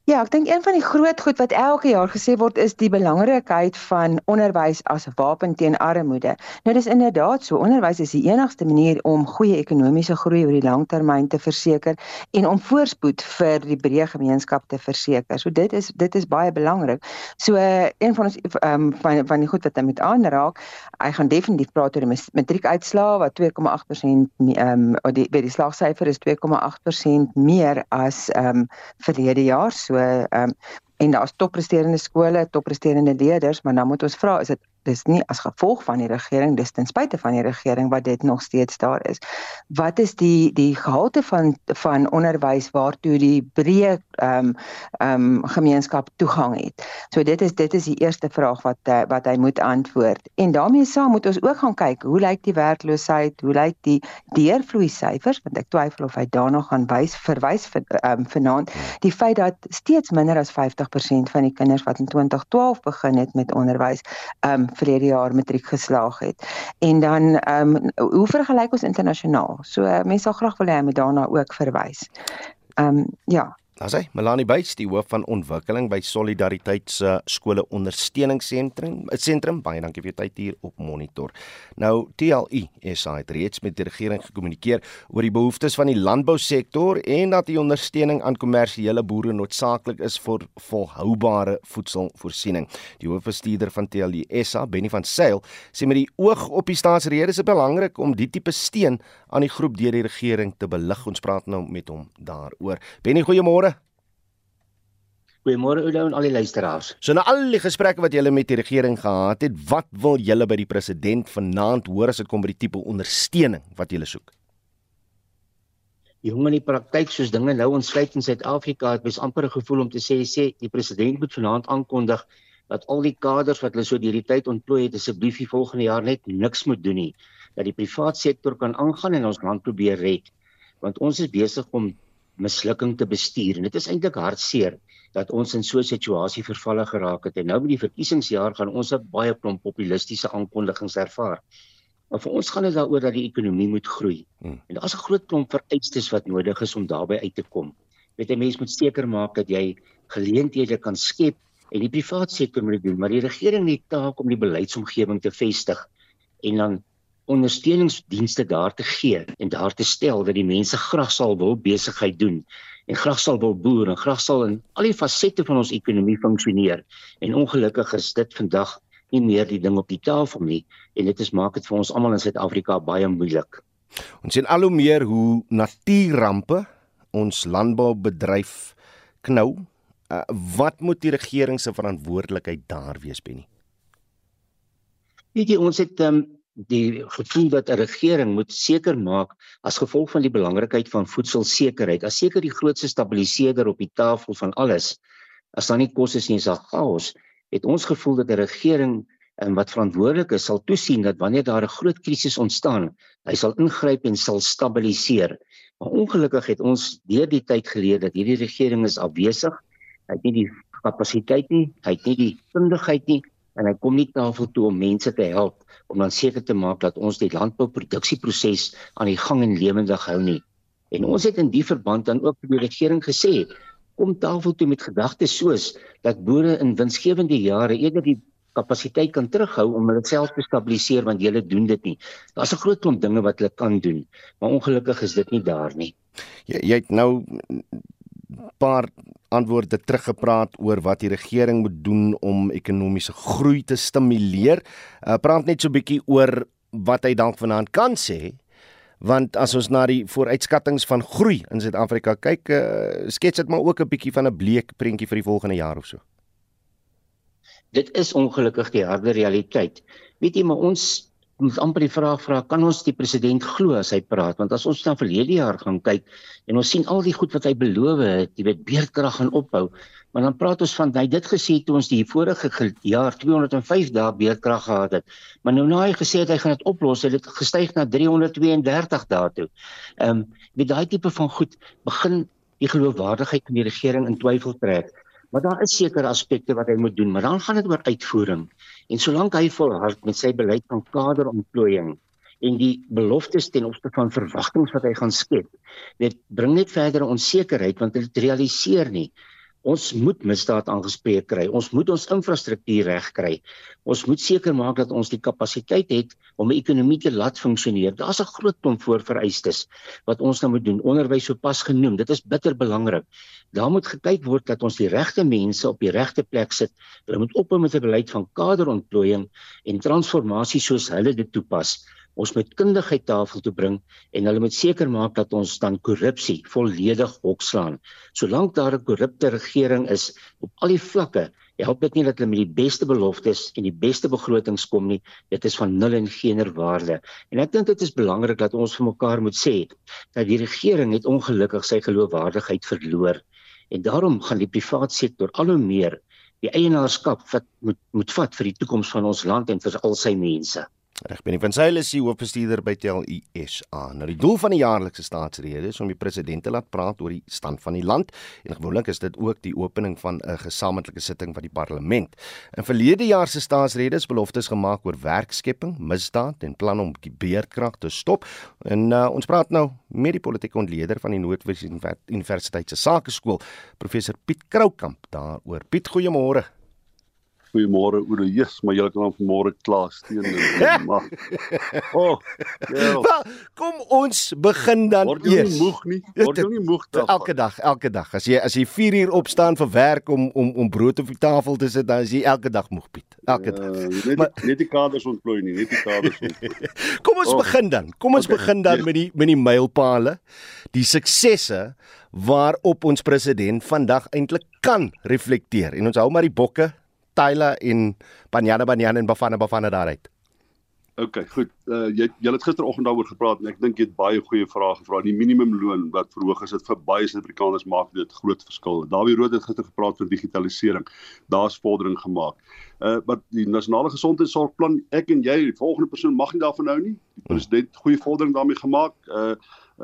X: Ja, ek dink een van die groot goed wat elke jaar gesê word is die belangrikheid van onderwys as wapen teen armoede. Nou dis inderdaad so, onderwys is die enigste manier om goeie ekonomiese groei oor die lang termyn te verseker en om voorspoed vir die breë gemeenskap te verseker. So dit is dit is baie belangrik. So een van ons um, van van die goed wat hy met aanraak, hy gaan definitief praat oor die matriekuitslae wat 2,8% ehm um, die by die slagsyfer is 2,8% meer as ehm um, verlede jaar. So So ehm um, en daar's toppresterende skole, toppresterende leerders, maar dan moet ons vra is dit dis nie as gevolg van die regering dis ten spyte van die regering wat dit nog steeds daar is. Wat is die die gehalte van van onderwys waartoe die breë ehm um, ehm um, gemeenskap toegang het. So dit is dit is die eerste vraag wat uh, wat hy moet antwoord. En daarmee saam moet ons ook gaan kyk hoe lyk die werkloosheid, hoe lyk die deurvloei syfers want ek twyfel of hy daarna gaan wys verwys ehm um, vanaand die feit dat steeds minder as 50% van die kinders wat in 2012 begin het met onderwys ehm um, verlede jaar matriek geslaag het. En dan ehm um, hoe vergelyk ons internasionaal? So mense sal graag wil hê hy moet daarna ook verwys. Ehm um, ja,
B: Daar sê Melanie Buys, die hoof van ontwikkeling by Solidariteit se skole ondersteuningsentrum, 'n sentrum. Baie dankie vir jou tyd hier op Monitor. Nou TLU SA het reeds met die regering gekommunikeer oor die behoeftes van die landbousektor en dat die ondersteuning aan kommersiële boere noodsaaklik is vir volhoubare voedselvoorsiening. Die hoofbestuurder van TLU SA, Benny van Sail, sê met die oog op die staatsrede is dit belangrik om die tipe steun aan die groep deur die regering te belig. Ons praat nou met hom daaroor. Benny, goeiemôre.
Y: Goeiemôre Oudo en al die luisteraars.
B: So na al die gesprekke wat julle met die regering gehad het, wat wil julle by die president vanaand hoor as dit kom by die tipe ondersteuning wat julle soek?
Y: Jong in die praktyk soos dinge nou ontsluit in Suid-Afrika het mens amper 'n gevoel om te sê sê die president moet vanaand aankondig dat al die kaders wat hulle so deur die tyd ontplooi het asseblief die volgende jaar net niks moet doen nie dat die privaat sektor kan aangaan en ons land probeer red want ons is besig om mislukking te bestuur en dit is eintlik hartseer dat ons in so 'n situasie vervalle geraak het en nou met die verkiesingsjaar gaan ons 'n baie klomp populistiese aankondigings ervaar. Maar vir ons gaan dit daaroor dat die ekonomie moet groei. Hmm. En daar's 'n groot klomp vereistes wat nodig is om daarbey uit te kom. Weet jy mens moet seker maak dat jy geleenthede kan skep en die private sektor moet dit doen, maar die regering het taak om die beleidsomgewing te vestig en dan ondersteuningsdienste daar te gee en daar te stel dat die mense graag sal wil besigheid doen en graag sal wil boer en graag sal in al die fasette van ons ekonomie funksioneer. En ongelukkig is dit vandag nie meer die ding op die tafel nie en dit is maak dit vir ons almal in Suid-Afrika baie moeilik.
B: Ons sien al hoe meer hoe natuurrampe ons landboubedryf knou. Uh, wat moet die regering se verantwoordelikheid daar wees, Benny?
Y: Weet jy ons het um, die gevoel dat 'n regering moet seker maak as gevolg van die belangrikheid van voedselsekerheid, as seker die grootste stabiliseerder op die tafel van alles, as daar nie kos is nie, is daar chaos. Het ons gevoel dat 'n regering en um, wat verantwoordelik is sal toesien dat wanneer daar 'n groot krisis ontstaan, hy sal ingryp en sal stabiliseer. Maar ongelukkig het ons deur die tyd geleer dat hierdie regering is afwesig. Hy het nie die kapasiteit nie, hy het nie die kundigheid nie en hy kom nie tafel toe om mense te help om dan seker te maak dat ons die landbouproduksieproses aan die gang en lewendig hou nie. En ons het in die verband dan ook vir die regering gesê, kom tafel toe met gedagtes soos dat boere in winsgewende jare eerder die kapasiteit kan terughou om hulle self te stabiliseer want hulle doen dit nie. Daar's 'n groot klomp dinge wat hulle kan doen, maar ongelukkig is dit nie daar nie.
B: Jy jy het nou paar antwoorde teruggepraat oor wat die regering moet doen om ekonomiese groei te stimuleer. Uh, praat net so 'n bietjie oor wat hy dalk vanaand kan sê. Want as ons na die vooruitskattinge van groei in Suid-Afrika kyk, uh, skets dit maar ook 'n bietjie van 'n bleek prentjie vir die volgende jaar of so.
Y: Dit is ongelukkig die harde realiteit. Weet jy, maar ons moet amper die vraag vra kan ons die president glo as hy praat want as ons na verlede jaar gaan kyk en ons sien al die goed wat hy beloof het jy weet beerdkrag gaan opbou Maar dan praat ons van hy dit gesê toe ons die vorige jaar 205 dae beerdkrag gehad het. Maar nou nou hy gesê het hy gaan dit oplos, het dit gestyg na 332 dae toe. Ehm um, met daai tipe van goed begin die geloofwaardigheid van die regering in twyfel trek. Maar daar is sekere aspekte wat hy moet doen, maar dan gaan dit oor uitvoering. En solank hy volhard met sy beleid van kaderontplooiing en die beloftes ten opsigte van verwagtinge wat hy gaan skep. Dit bring net verdere onsekerheid want dit realiseer nie ons moet misdaad aangespreek kry. Ons moet ons infrastruktuur reg kry. Ons moet seker maak dat ons die kapasiteit het om 'n ekonomie te laat funksioneer. Daar's 'n groot klomp voorvereistes wat ons nou moet doen. Onderwys sopas genoem, dit is bitter belangrik. Daar moet gekyk word dat ons die regte mense op die regte plek sit. Hulle moet ophou met 'n beleid van kaderontplooiing en transformasie soos hulle dit toepas ons moet kundigheid tafel toe bring en hulle moet seker maak dat ons dan korrupsie volledig hokslaan. Solank daar 'n korrupte regering is op al die vlakke, help dit nie dat hulle met die beste beloftes en die beste begrotings kom nie. Dit is van nul en geen waarde. En ek dink dit is belangrik dat ons vir mekaar moet sê dat die regering het ongelukkig sy geloofwaardigheid verloor en daarom gaan die private sektor al hoe meer die eienaarskap wat moet moet vat vir die toekoms van ons land en vir al sy mense.
B: Reg, Benny van Sail is die hoofbestuurder by TELUSA. Nou die doel van die jaarlikse staatsrede is om die president te laat praat oor die stand van die land en gewoonlik is dit ook die opening van 'n gesamentlike sitting van die parlement. In verlede jaar se staatsrede is beloftes gemaak oor werkskepping, misdaad en plan om die beerdkrag te stop. En uh, ons praat nou met die politieke ontleder van die Noordwes Universiteit se Sakeskool, professor Piet Kroukamp daaroor. Piet, goeiemôre.
Z: Goeiemôre Oude Jesus, maar julle kan vanmôre klaar steen en mag.
B: Oh. Ja. Kom ons begin dan
Z: Word jy nie moeg nie? Word jy nie moeg
B: dag? Elke dag, elke dag. As jy as jy 4 uur opstaan vir werk om om om brood op die tafel te sit, dan is jy elke dag moeg Piet. Elke dag.
Z: Uh, net maar, net die kaders ontplooi nie, net die kaders ontplooi.
B: Kom ons oh. begin dan. Kom ons okay. begin dan ja. met die met die mylpale, die suksesse waarop ons president vandag eintlik kan reflekteer. En ons hou maar die bokke Tyler en Banyana Banyana en Bafana Bafana daaruit.
Z: OK, goed. Uh jy jy het gisteroggend daaroor gepraat en ek dink jy het baie goeie vrae gevra. Die minimumloon wat verhoog is, dit vir baie Suid-Afrikaners maak dit groot verskil. Dawie Rood het gister gepraat van digitalisering. Daar's vordering gemaak. Uh wat die nasionale gesondheidsorgplan, ek en jy, die volgende persoon mag nie daarvan hou nie. Die president goeie vordering daarmee gemaak. Uh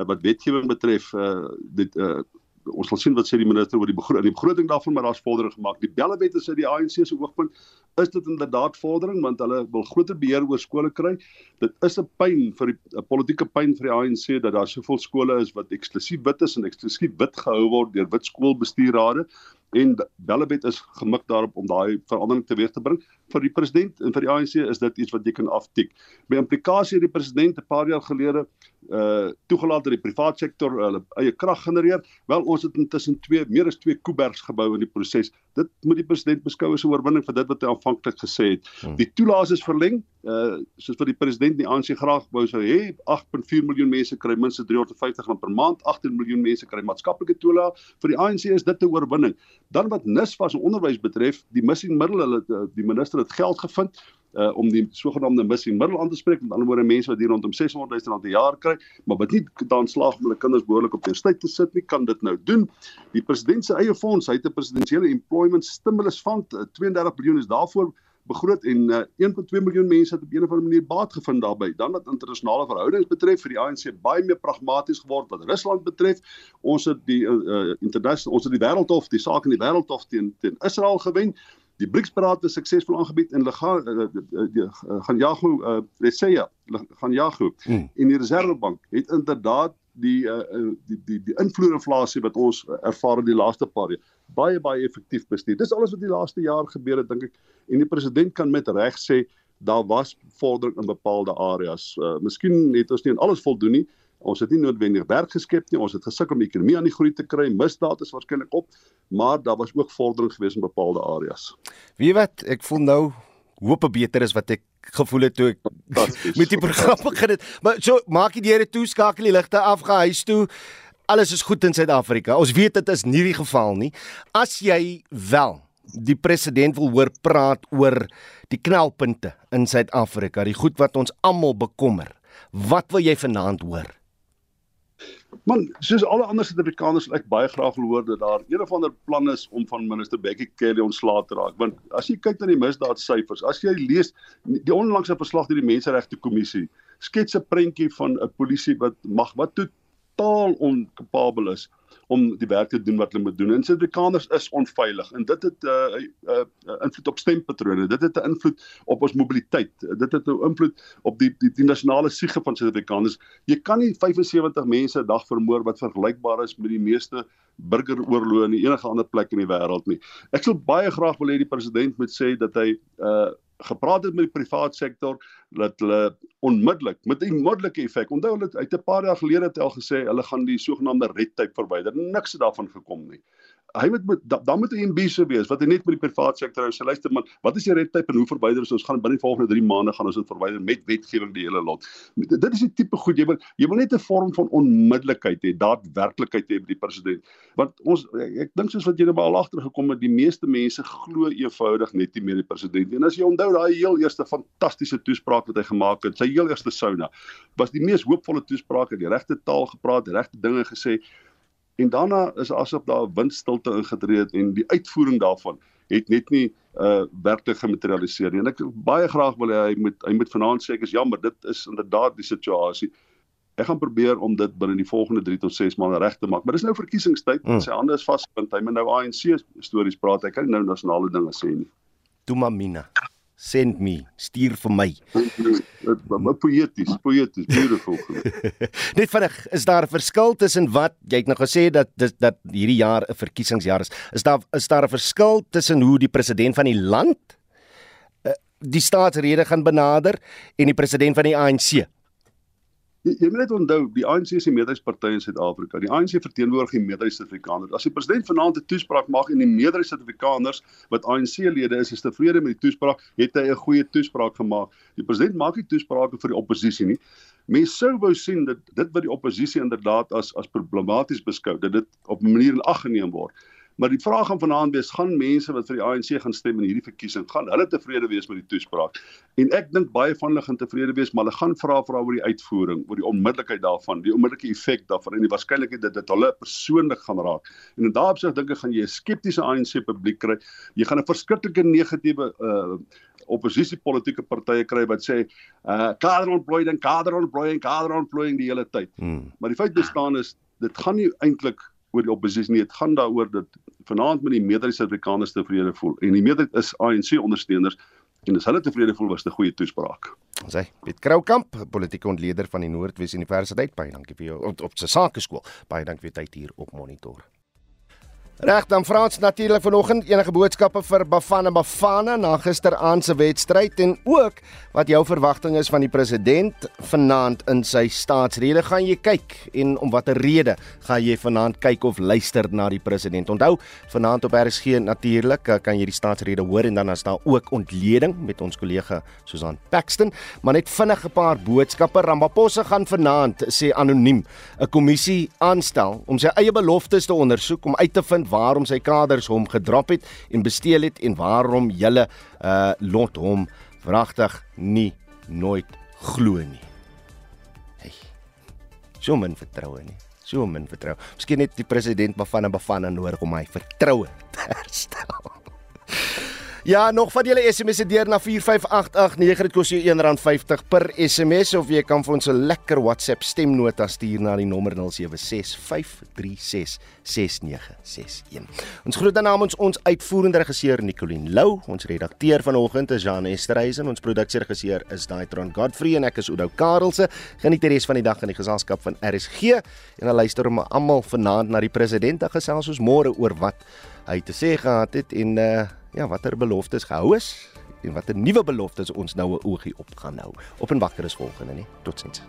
Z: wat wetgewing betref, uh dit uh ons sal sien wat sê die minister oor die begroting. Die begroting daarvan maar daar's vordering gemaak. Die Bellewet is uit die ANC se oogpunt is dit inderdaad vordering want hulle wil groter beheer oor skole kry. Dit is 'n pyn vir die 'n politieke pyn vir die ANC dat daar soveel skole is wat eksklusief wit is en eksklusief wit gehou word deur wit skoolbestuurrade en Bellebet is gemik daarop om daai verandering teweeg te bring vir die president en vir die ANC is dit iets wat jy kan aftik. By implikasie het die president 'n paar jaar gelede uh toegelaat dat die private sektor hulle eie krag genereer. Wel ons het intussen twee meer as twee Kuibergs gebou in die proses. Dit moet die president beskou as 'n oorwinning vir dit wat hy aanvanklik gesê het. Hmm. Die toelaas is verleng, uh soos wat die president die ANC graag wou sou hê, 8.4 miljoen mense kry minstens 350 rand per maand, 18 miljoen mense kry maatskaplike toelaas. Vir die ANC is dit 'n oorwinning. Dan wat NISFAS en onderwys betref, die missing middle hulle eh, die minister het geld gevind uh om die sogenaamde missing middle aan te spreek met anderwoorde mense wat hier rondom 600 000 rand per jaar kry, maar wat nie daan slaag om hulle kinders behoorlik op universiteit te sit nie, kan dit nou doen. Die president se eie fonds, hy het 'n presidensiële employment stimulus fund, 32 miljoen is daarvoor begroot en uh, 1.2 miljoen mense het op 'n of ander manier baat gevind daarbey. Dan wat internasionale verhoudings betref vir die ANC baie meer pragmaties geword wat Rusland betref. Ons het die uh, uh, internasionale ons het die wêreldhof, die saak in die wêreldhof teen teen Israel gewen. Die BRICS-beraad is suksesvol aangebied hulle gaan uh, Jago uh, Leseya gaan Jago hmm. en die Reservebank het inderdaad die uh, die die die invloedinflasie wat ons ervaar in die laaste paar jaar baie baie effektief bestuur. Dis alles wat die laaste jaar gebeur het dink ek en die president kan met reg sê daar was vordering in bepaalde areas. Uh, miskien het ons nie aan alles voldoen nie. Ons het nie noodwendig werk geskep nie. Ons het gesukkel om die ekonomie aan die groei te kry. Misdaad is waarskynlik op, maar daar was ook vordering gewees in bepaalde areas.
B: Wie weet, ek voel nou hoop beter is wat ek gevoel het toe ek met die program begin het. Maar so maak jy die deure toe, skakel die ligte af, gaan huis toe alles is goed in Suid-Afrika. Ons weet dit is nie die geval nie. As jy wel die president wil hoor praat oor die knelpunte in Suid-Afrika, die goed wat ons almal bekommer. Wat wil jy vanaand hoor?
Z: Man, soos alle ander Suid-Afrikaners wil ek baie graag hoor dat daar een of ander plan is om van minister Bekkie Cele ontslae te raak. Want as jy kyk na die misdaadsyfers, as jy lees die onlangse verslag deur die Menseregte Kommissie, skets 'n prentjie van 'n polisie wat mag wat totaal onkapabel is om die werk te doen wat hulle moet doen. En Suid-Afrikaners is onveilig en dit het 'n uh, uh, uh, invloed op stempatrone. Dit het 'n invloed op ons mobiliteit. Dit het 'n invloed op die die, die nasionale siege van Suid-Afrikaners. Jy kan nie 75 mense 'n dag vermoor wat vergelykbaar is met die meeste burgeroorloë in enige ander plek in die wêreld nie. Ek sou baie graag wil hê die president moet sê dat hy uh gepraat het met die private sektor dat hulle onmiddellik met 'n onmiddellike effek. Onthou hulle uit 'n paar dae gelede het al gesê hulle gaan die sogenaamde red tape verwyder. Niks het daarvan gekom nie hy moet met dan moet hy ambisie wees wat hy net met die private sektor hou. Sy luister man, wat is die red tape en hoe verwyder ons? Ons gaan binne die volgende 3 maande gaan ons dit verwyder met wetgewing die hele lot. Dit is die tipe goed jy wil jy wil net 'n vorm van onmiddellikheid hê, daadwerklikheid hê by die president. Want ons ek dink soos wat jy nou al agter gekom het, die meeste mense glo eenvoudig net nie meer die president nie. En as jy onthou daai heel eerste fantastiese toespraak wat hy gemaak het, sy heel eerste sauna, was die mees hoopvolle toespraak, het die regte taal gepraat, regte dinge gesê en daarna is asof daar 'n windstilte ingetree het en die uitvoering daarvan het net nie uh werklik gematerialiseer nie. En ek baie graag wil hy moet hy moet vanaand sê ek is jammer, dit is inderdaad die situasie. Ek gaan probeer om dit binne die volgende 3 tot 6 maande reg te maak. Maar dis nou verkiesingstyd. Hmm. Sy hande is vasgebind. Hy moet nou ANC stories praat. Hy kan nie nou nasionale dinge sê nie.
B: Tumamina send me, stuur vir my.
Z: Poeties, poeties, beautiful.
B: Net vinnig, is daar 'n verskil tussen wat jy het nou gesê dat dat, dat hierdie jaar 'n verkiesingsjaar is? Is daar is daar 'n verskil tussen hoe die president van die land uh, die staatsrede gaan benader en die president van die ANC?
Z: Jy, jy moet net onthou, die ANC is die meerderheidsparty in Suid-Afrika. Die ANC verteenwoordig die meerderheid Suid-Afrikaners. As die president vanaand 'n toespraak maak en die meerderheid Suid-Afrikaners wat ANC-lede is, is tevrede met die toespraak, het hy 'n goeie toespraak gemaak. Die president maak nie toesprake vir die oppositie nie. Mense sou wou sien dat dit wat die oppositie inderdaad as as problematies beskou, dat dit op 'n manier in ag geneem word. Maar die vraag gaan vanaand wees, gaan mense wat vir die ANC gaan stem in hierdie verkiesing, gaan hulle tevrede wees met die toespraak? En ek dink baie van hulle gaan tevrede wees, maar hulle gaan vra vra oor die uitvoering, oor die onmiddellikheid daarvan, die onmiddellike effek daarvan en die waarskynlikheid dat dit hulle persoonlik gaan raak. En in daardie opsig dink ek gaan jy 'n skeptiese ANC publiek kry. Jy gaan 'n verskriklike negatiewe uh oppositiepolitiese partye kry wat sê uh kader ontplooiing, kader ontplooiing, kader ontplooiing die hele tyd. Hmm. Maar die feit bestaan is dit gaan nie eintlik oor die oppositie nie. Dit gaan daaroor dat vanaand met die meerderheid Suid-Afrikaners tevrede voel en die meerderheid is ANC ondersteuners en as hulle tevrede voel was dit 'n goeie toespraak.
B: Ons sê Piet Kroukamp, politieke ontleder van die Noordwes Universiteit, baie dankie vir jou op, op sy sakeskool. Baie dankie vir tyd hier op monitor. Reg dan Frans natuurlik vanoggend enige boodskappe vir Bafana Bafana na gisteraand se wedstryd en ook wat jou verwagting is van die president vanaand in sy staatsrede. Gaan jy kyk en om watter rede gaan jy vanaand kyk of luister na die president? Onthou vanaand op RSG natuurlik eh, kan jy die staatsrede hoor en dan as daar ook ontleding met ons kollega Susan Paxton. Maar net vinnig 'n paar boodskappe. Ramaphosa gaan vanaand sê anoniem 'n kommissie aanstel om sy eie beloftes te ondersoek om uit te vind waarom sy kaders hom gedrop het en besteel het en waarom julle uh lot hom wragtig nie nooit glo nie. Hey. So min vertroue nie. So min vertroue. Miskien net die president Bafana Bafana nodig om my vertroue te herstel. Ja, nog van julle SMS'e deur na 45889. Dit kos jou R1.50 per SMS of jy kan vir ons 'n lekker WhatsApp stemnota stuur na die nommer 0765366961. Ons groet dan namens ons uitvoerende regisseur Nicoline Lou, ons redakteur vanoggend is Jan Esterhuizen, ons produksieregisseur is Daitron Godfrey en ek is Oudo Karelse. Geniet die res van die dag in die geselskap van RSG en dan luister hom almal vanaand na die president en gesels ons môre oor wat hy te sê gehad het en uh ja, watter beloftes gehou is en watter nuwe beloftes ons nou 'n oogie op gaan hou. Op en wakker is volgende, nee. Totsiens.